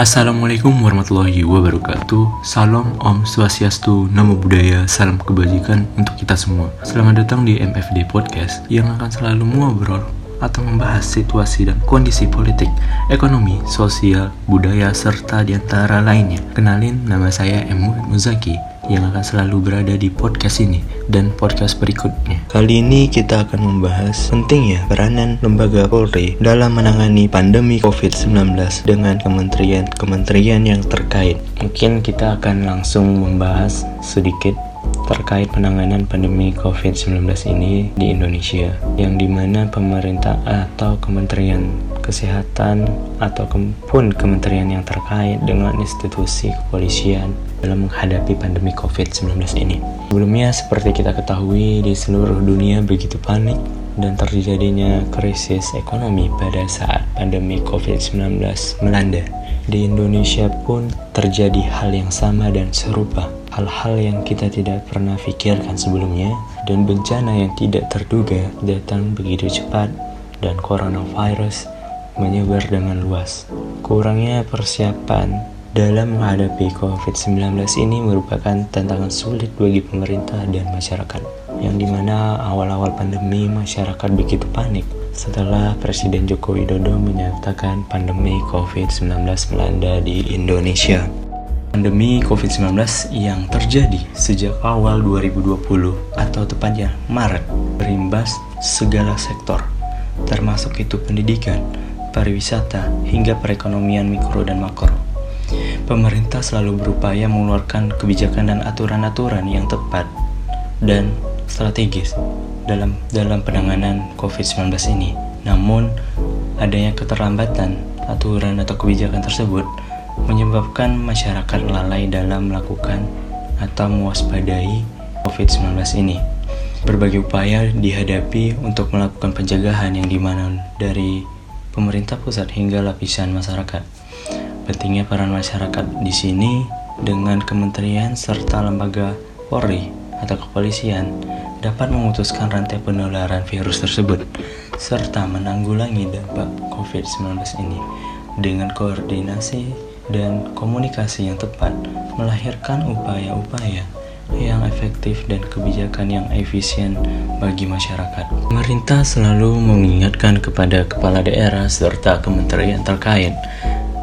Assalamualaikum warahmatullahi wabarakatuh. Salam Om Swastiastu Namo Buddhaya Salam kebajikan untuk kita semua. Selamat datang di MFD Podcast Yang akan selalu ngobrol atau membahas situasi dan kondisi politik, ekonomi, sosial, budaya, serta di antara lainnya. Kenalin, nama saya Emu Muzaki yang akan selalu berada di podcast ini dan podcast berikutnya. Kali ini kita akan membahas pentingnya peranan lembaga Polri dalam menangani pandemi COVID-19 dengan kementerian-kementerian yang terkait. Mungkin kita akan langsung membahas sedikit terkait penanganan pandemi COVID-19 ini di Indonesia yang di mana pemerintah atau kementerian kesehatan atau pun kementerian yang terkait dengan institusi kepolisian dalam menghadapi pandemi COVID-19 ini. Sebelumnya seperti kita ketahui di seluruh dunia begitu panik dan terjadinya krisis ekonomi pada saat pandemi COVID-19 melanda. Di Indonesia pun terjadi hal yang sama dan serupa hal-hal yang kita tidak pernah pikirkan sebelumnya dan bencana yang tidak terduga datang begitu cepat dan coronavirus menyebar dengan luas. Kurangnya persiapan dalam menghadapi COVID-19 ini merupakan tantangan sulit bagi pemerintah dan masyarakat, yang di mana awal-awal pandemi masyarakat begitu panik setelah Presiden Joko Widodo menyatakan pandemi COVID-19 melanda di Indonesia. Pandemi COVID-19 yang terjadi sejak awal 2020 atau tepatnya Maret berimbas segala sektor, termasuk itu pendidikan, pariwisata, hingga perekonomian mikro dan makro. Pemerintah selalu berupaya mengeluarkan kebijakan dan aturan-aturan yang tepat dan strategis dalam dalam penanganan COVID-19 ini. Namun, adanya keterlambatan aturan atau kebijakan tersebut menyebabkan masyarakat lalai dalam melakukan atau mewaspadai COVID-19 ini. Berbagai upaya dihadapi untuk melakukan pencegahan yang di mana dari pemerintah pusat hingga lapisan masyarakat. Pentingnya peran masyarakat di sini dengan kementerian serta lembaga Polri atau kepolisian dapat memutuskan rantai penularan virus tersebut serta menanggulangi dampak COVID-19 ini dengan koordinasi dan komunikasi yang tepat melahirkan upaya-upaya yang efektif dan kebijakan yang efisien bagi masyarakat. Pemerintah selalu mengingatkan kepada kepala daerah serta kementerian terkait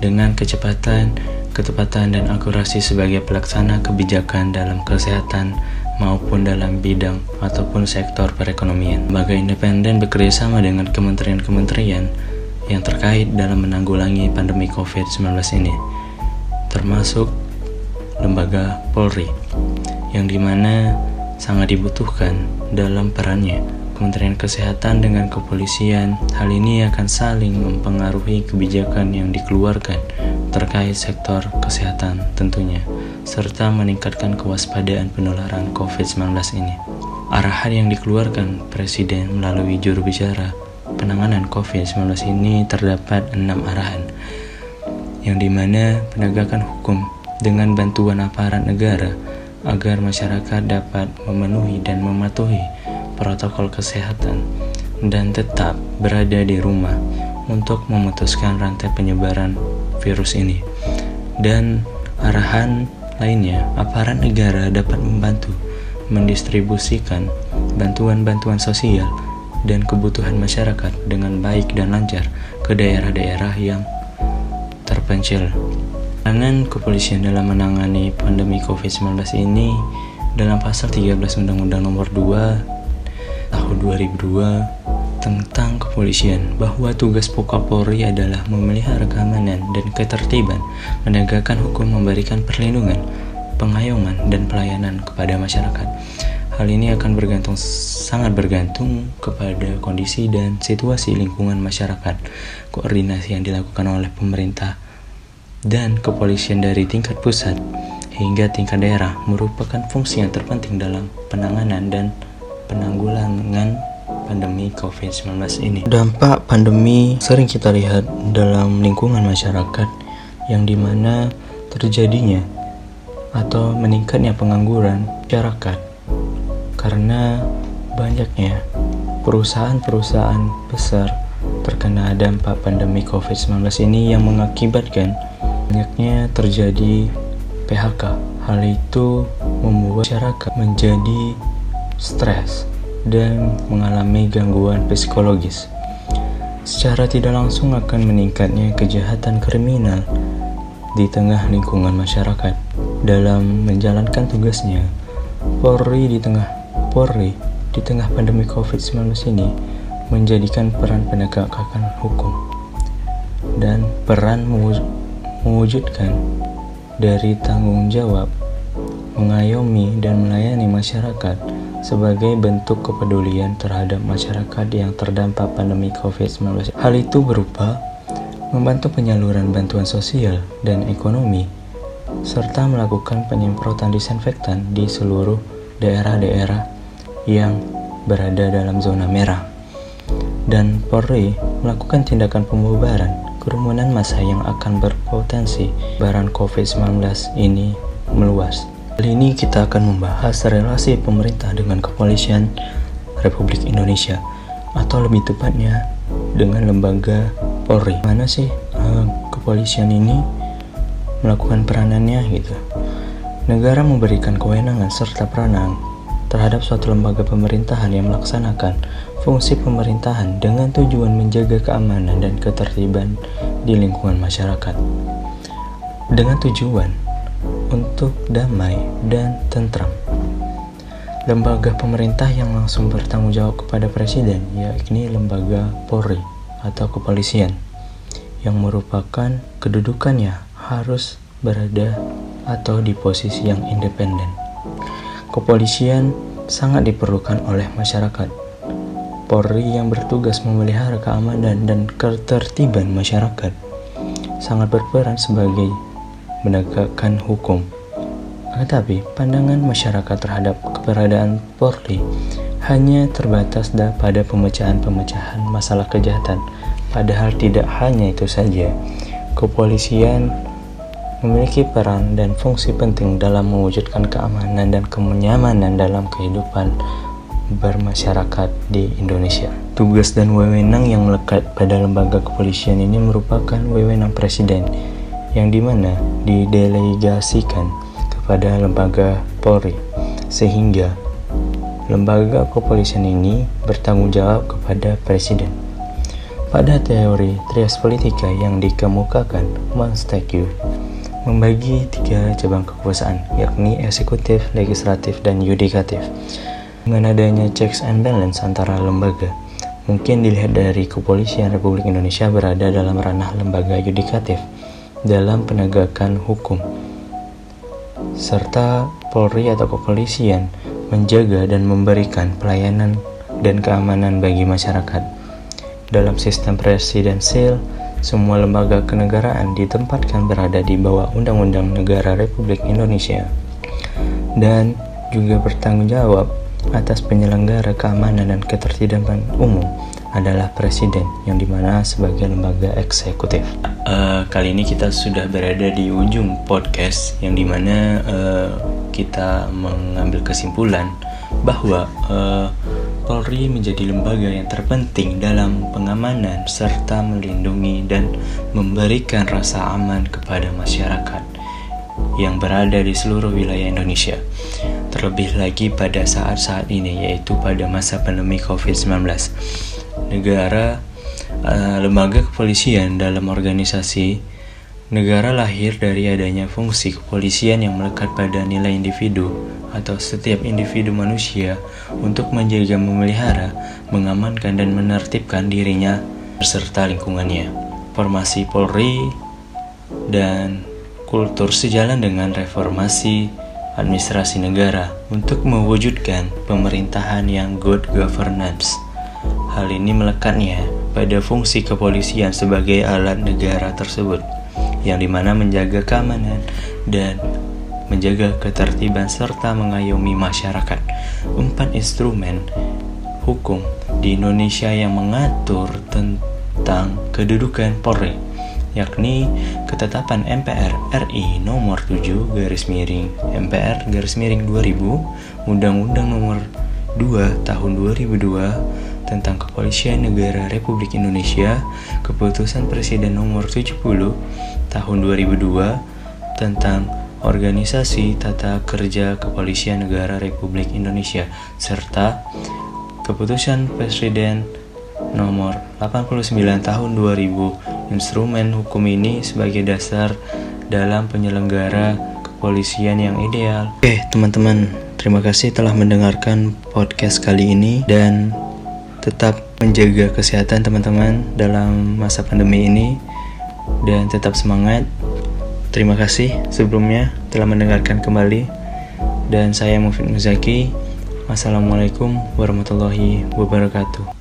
dengan kecepatan, ketepatan, dan akurasi sebagai pelaksana kebijakan dalam kesehatan maupun dalam bidang ataupun sektor perekonomian. Lembaga independen bekerjasama dengan kementerian-kementerian yang terkait dalam menanggulangi pandemi COVID-19 ini, termasuk lembaga Polri, yang di mana sangat dibutuhkan dalam perannya. Kementerian Kesehatan dengan kepolisian, hal ini akan saling mempengaruhi kebijakan yang dikeluarkan terkait sektor kesehatan tentunya, serta meningkatkan kewaspadaan penularan COVID-19 ini. Arahan yang dikeluarkan Presiden melalui juru bicara penanganan COVID-19 ini terdapat enam arahan, yang di mana penegakan hukum dengan bantuan aparat negara agar masyarakat dapat memenuhi dan mematuhi protokol kesehatan dan tetap berada di rumah untuk memutuskan rantai penyebaran virus ini. Dan arahan lainnya, aparat negara dapat membantu mendistribusikan bantuan-bantuan sosial dan kebutuhan masyarakat dengan baik dan lancar ke daerah-daerah yang terpencil. Peranan kepolisian dalam menangani pandemi COVID-19 ini dalam pasal 13 Undang-Undang Nomor 2 Tahun 2002 tentang kepolisian bahwa tugas pokok Polri adalah memelihara keamanan dan ketertiban, menegakkan hukum, memberikan perlindungan, pengayuman, dan pelayanan kepada masyarakat. Hal ini akan bergantung sangat bergantung kepada kondisi dan situasi lingkungan masyarakat. Koordinasi yang dilakukan oleh pemerintah dan kepolisian dari tingkat pusat hingga tingkat daerah merupakan fungsi yang terpenting dalam penanganan dan penanggulangan pandemi COVID-19 ini. Dampak pandemi sering kita lihat dalam lingkungan masyarakat yang di mana terjadinya atau meningkatnya pengangguran masyarakat karena banyaknya perusahaan-perusahaan besar terkena dampak pandemi COVID-19 ini yang mengakibatkan banyaknya terjadi PHK. Hal itu membuat masyarakat menjadi stres dan mengalami gangguan psikologis. Secara tidak langsung akan meningkatnya kejahatan kriminal di tengah lingkungan masyarakat. Dalam menjalankan tugasnya, Polri di tengah Polri di tengah pandemi COVID-19 ini menjadikan peran penegakan hukum dan peran mewujudkan dari tanggung jawab mengayomi dan melayani masyarakat sebagai bentuk kepedulian terhadap masyarakat yang terdampak pandemi COVID-19. Hal itu berupa membantu penyaluran bantuan sosial dan ekonomi, serta melakukan penyemprotan disinfektan di seluruh daerah-daerah yang berada dalam zona merah. Dan Polri melakukan tindakan pembubaran kerumunan massa yang akan berpotensi baran COVID-19 ini meluas. Kali ini kita akan membahas relasi pemerintah dengan kepolisian Republik Indonesia atau lebih tepatnya dengan lembaga Polri. Mana sih uh, kepolisian ini melakukan peranannya gitu? Negara memberikan kewenangan serta peranan terhadap suatu lembaga pemerintahan yang melaksanakan fungsi pemerintahan dengan tujuan menjaga keamanan dan ketertiban di lingkungan masyarakat. Dengan tujuan untuk damai dan tentram. Lembaga pemerintah yang langsung bertanggung jawab kepada presiden yakni lembaga Polri atau kepolisian yang merupakan kedudukannya harus berada atau di posisi yang independen. Kepolisian sangat diperlukan oleh masyarakat. Polri yang bertugas memelihara keamanan dan ketertiban masyarakat sangat berperan sebagai menegakkan hukum. Tetapi pandangan masyarakat terhadap keberadaan Polri hanya terbatas pada pemecahan-pemecahan masalah kejahatan. Padahal tidak hanya itu saja, kepolisian memiliki peran dan fungsi penting dalam mewujudkan keamanan dan kenyamanan dalam kehidupan bermasyarakat di Indonesia. Tugas dan wewenang yang melekat pada lembaga kepolisian ini merupakan wewenang presiden yang di mana didelegasikan kepada lembaga Polri sehingga lembaga kepolisian ini bertanggung jawab kepada presiden. Pada teori trias politika yang dikemukakan Montesquieu membagi tiga cabang kekuasaan yakni eksekutif, legislatif, dan yudikatif. Dengan adanya checks and balance antara lembaga, mungkin dilihat dari kepolisian Republik Indonesia berada dalam ranah lembaga yudikatif dalam penegakan hukum, serta Polri atau kepolisian menjaga dan memberikan pelayanan dan keamanan bagi masyarakat. Dalam sistem presidensil, semua lembaga kenegaraan ditempatkan berada di bawah Undang-Undang Negara Republik Indonesia dan juga bertanggung jawab atas penyelenggara keamanan dan ketertiban umum adalah presiden yang di mana sebagai lembaga eksekutif. Uh, kali ini kita sudah berada di ujung podcast yang di mana uh, kita mengambil kesimpulan bahwa uh, Polri menjadi lembaga yang terpenting dalam pengamanan serta melindungi dan memberikan rasa aman kepada masyarakat yang berada di seluruh wilayah Indonesia. Terlebih lagi pada saat-saat ini yaitu pada masa pandemi COVID-19 negara uh, lembaga kepolisian dalam organisasi negara lahir dari adanya fungsi kepolisian yang melekat pada nilai individu atau setiap individu manusia untuk menjaga, memelihara, mengamankan dan menertibkan dirinya beserta lingkungannya. Formasi Polri dan kultur sejalan dengan reformasi administrasi negara untuk mewujudkan pemerintahan yang good governance. Hal ini melekatnya pada fungsi kepolisian sebagai alat negara tersebut, yang di mana menjaga keamanan dan menjaga ketertiban serta mengayomi masyarakat. Empat instrumen hukum di Indonesia yang mengatur tentang kedudukan Polri yakni ketetapan MPR RI nomor 7 garis miring MPR garis miring 2000 Undang-Undang nomor 2 tahun 2002 tentang Kepolisian Negara Republik Indonesia, Keputusan Presiden Nomor 70 Tahun 2002 tentang Organisasi Tata Kerja Kepolisian Negara Republik Indonesia, serta Keputusan Presiden Nomor 89 Tahun 2000 instrumen hukum ini sebagai dasar dalam penyelenggara kepolisian yang ideal. Oke, teman-teman, terima kasih telah mendengarkan podcast kali ini dan tetap menjaga kesehatan teman-teman dalam masa pandemi ini dan tetap semangat. Terima kasih sebelumnya telah mendengarkan kembali dan saya Mufid Muzaki. Wassalamualaikum warahmatullahi wabarakatuh.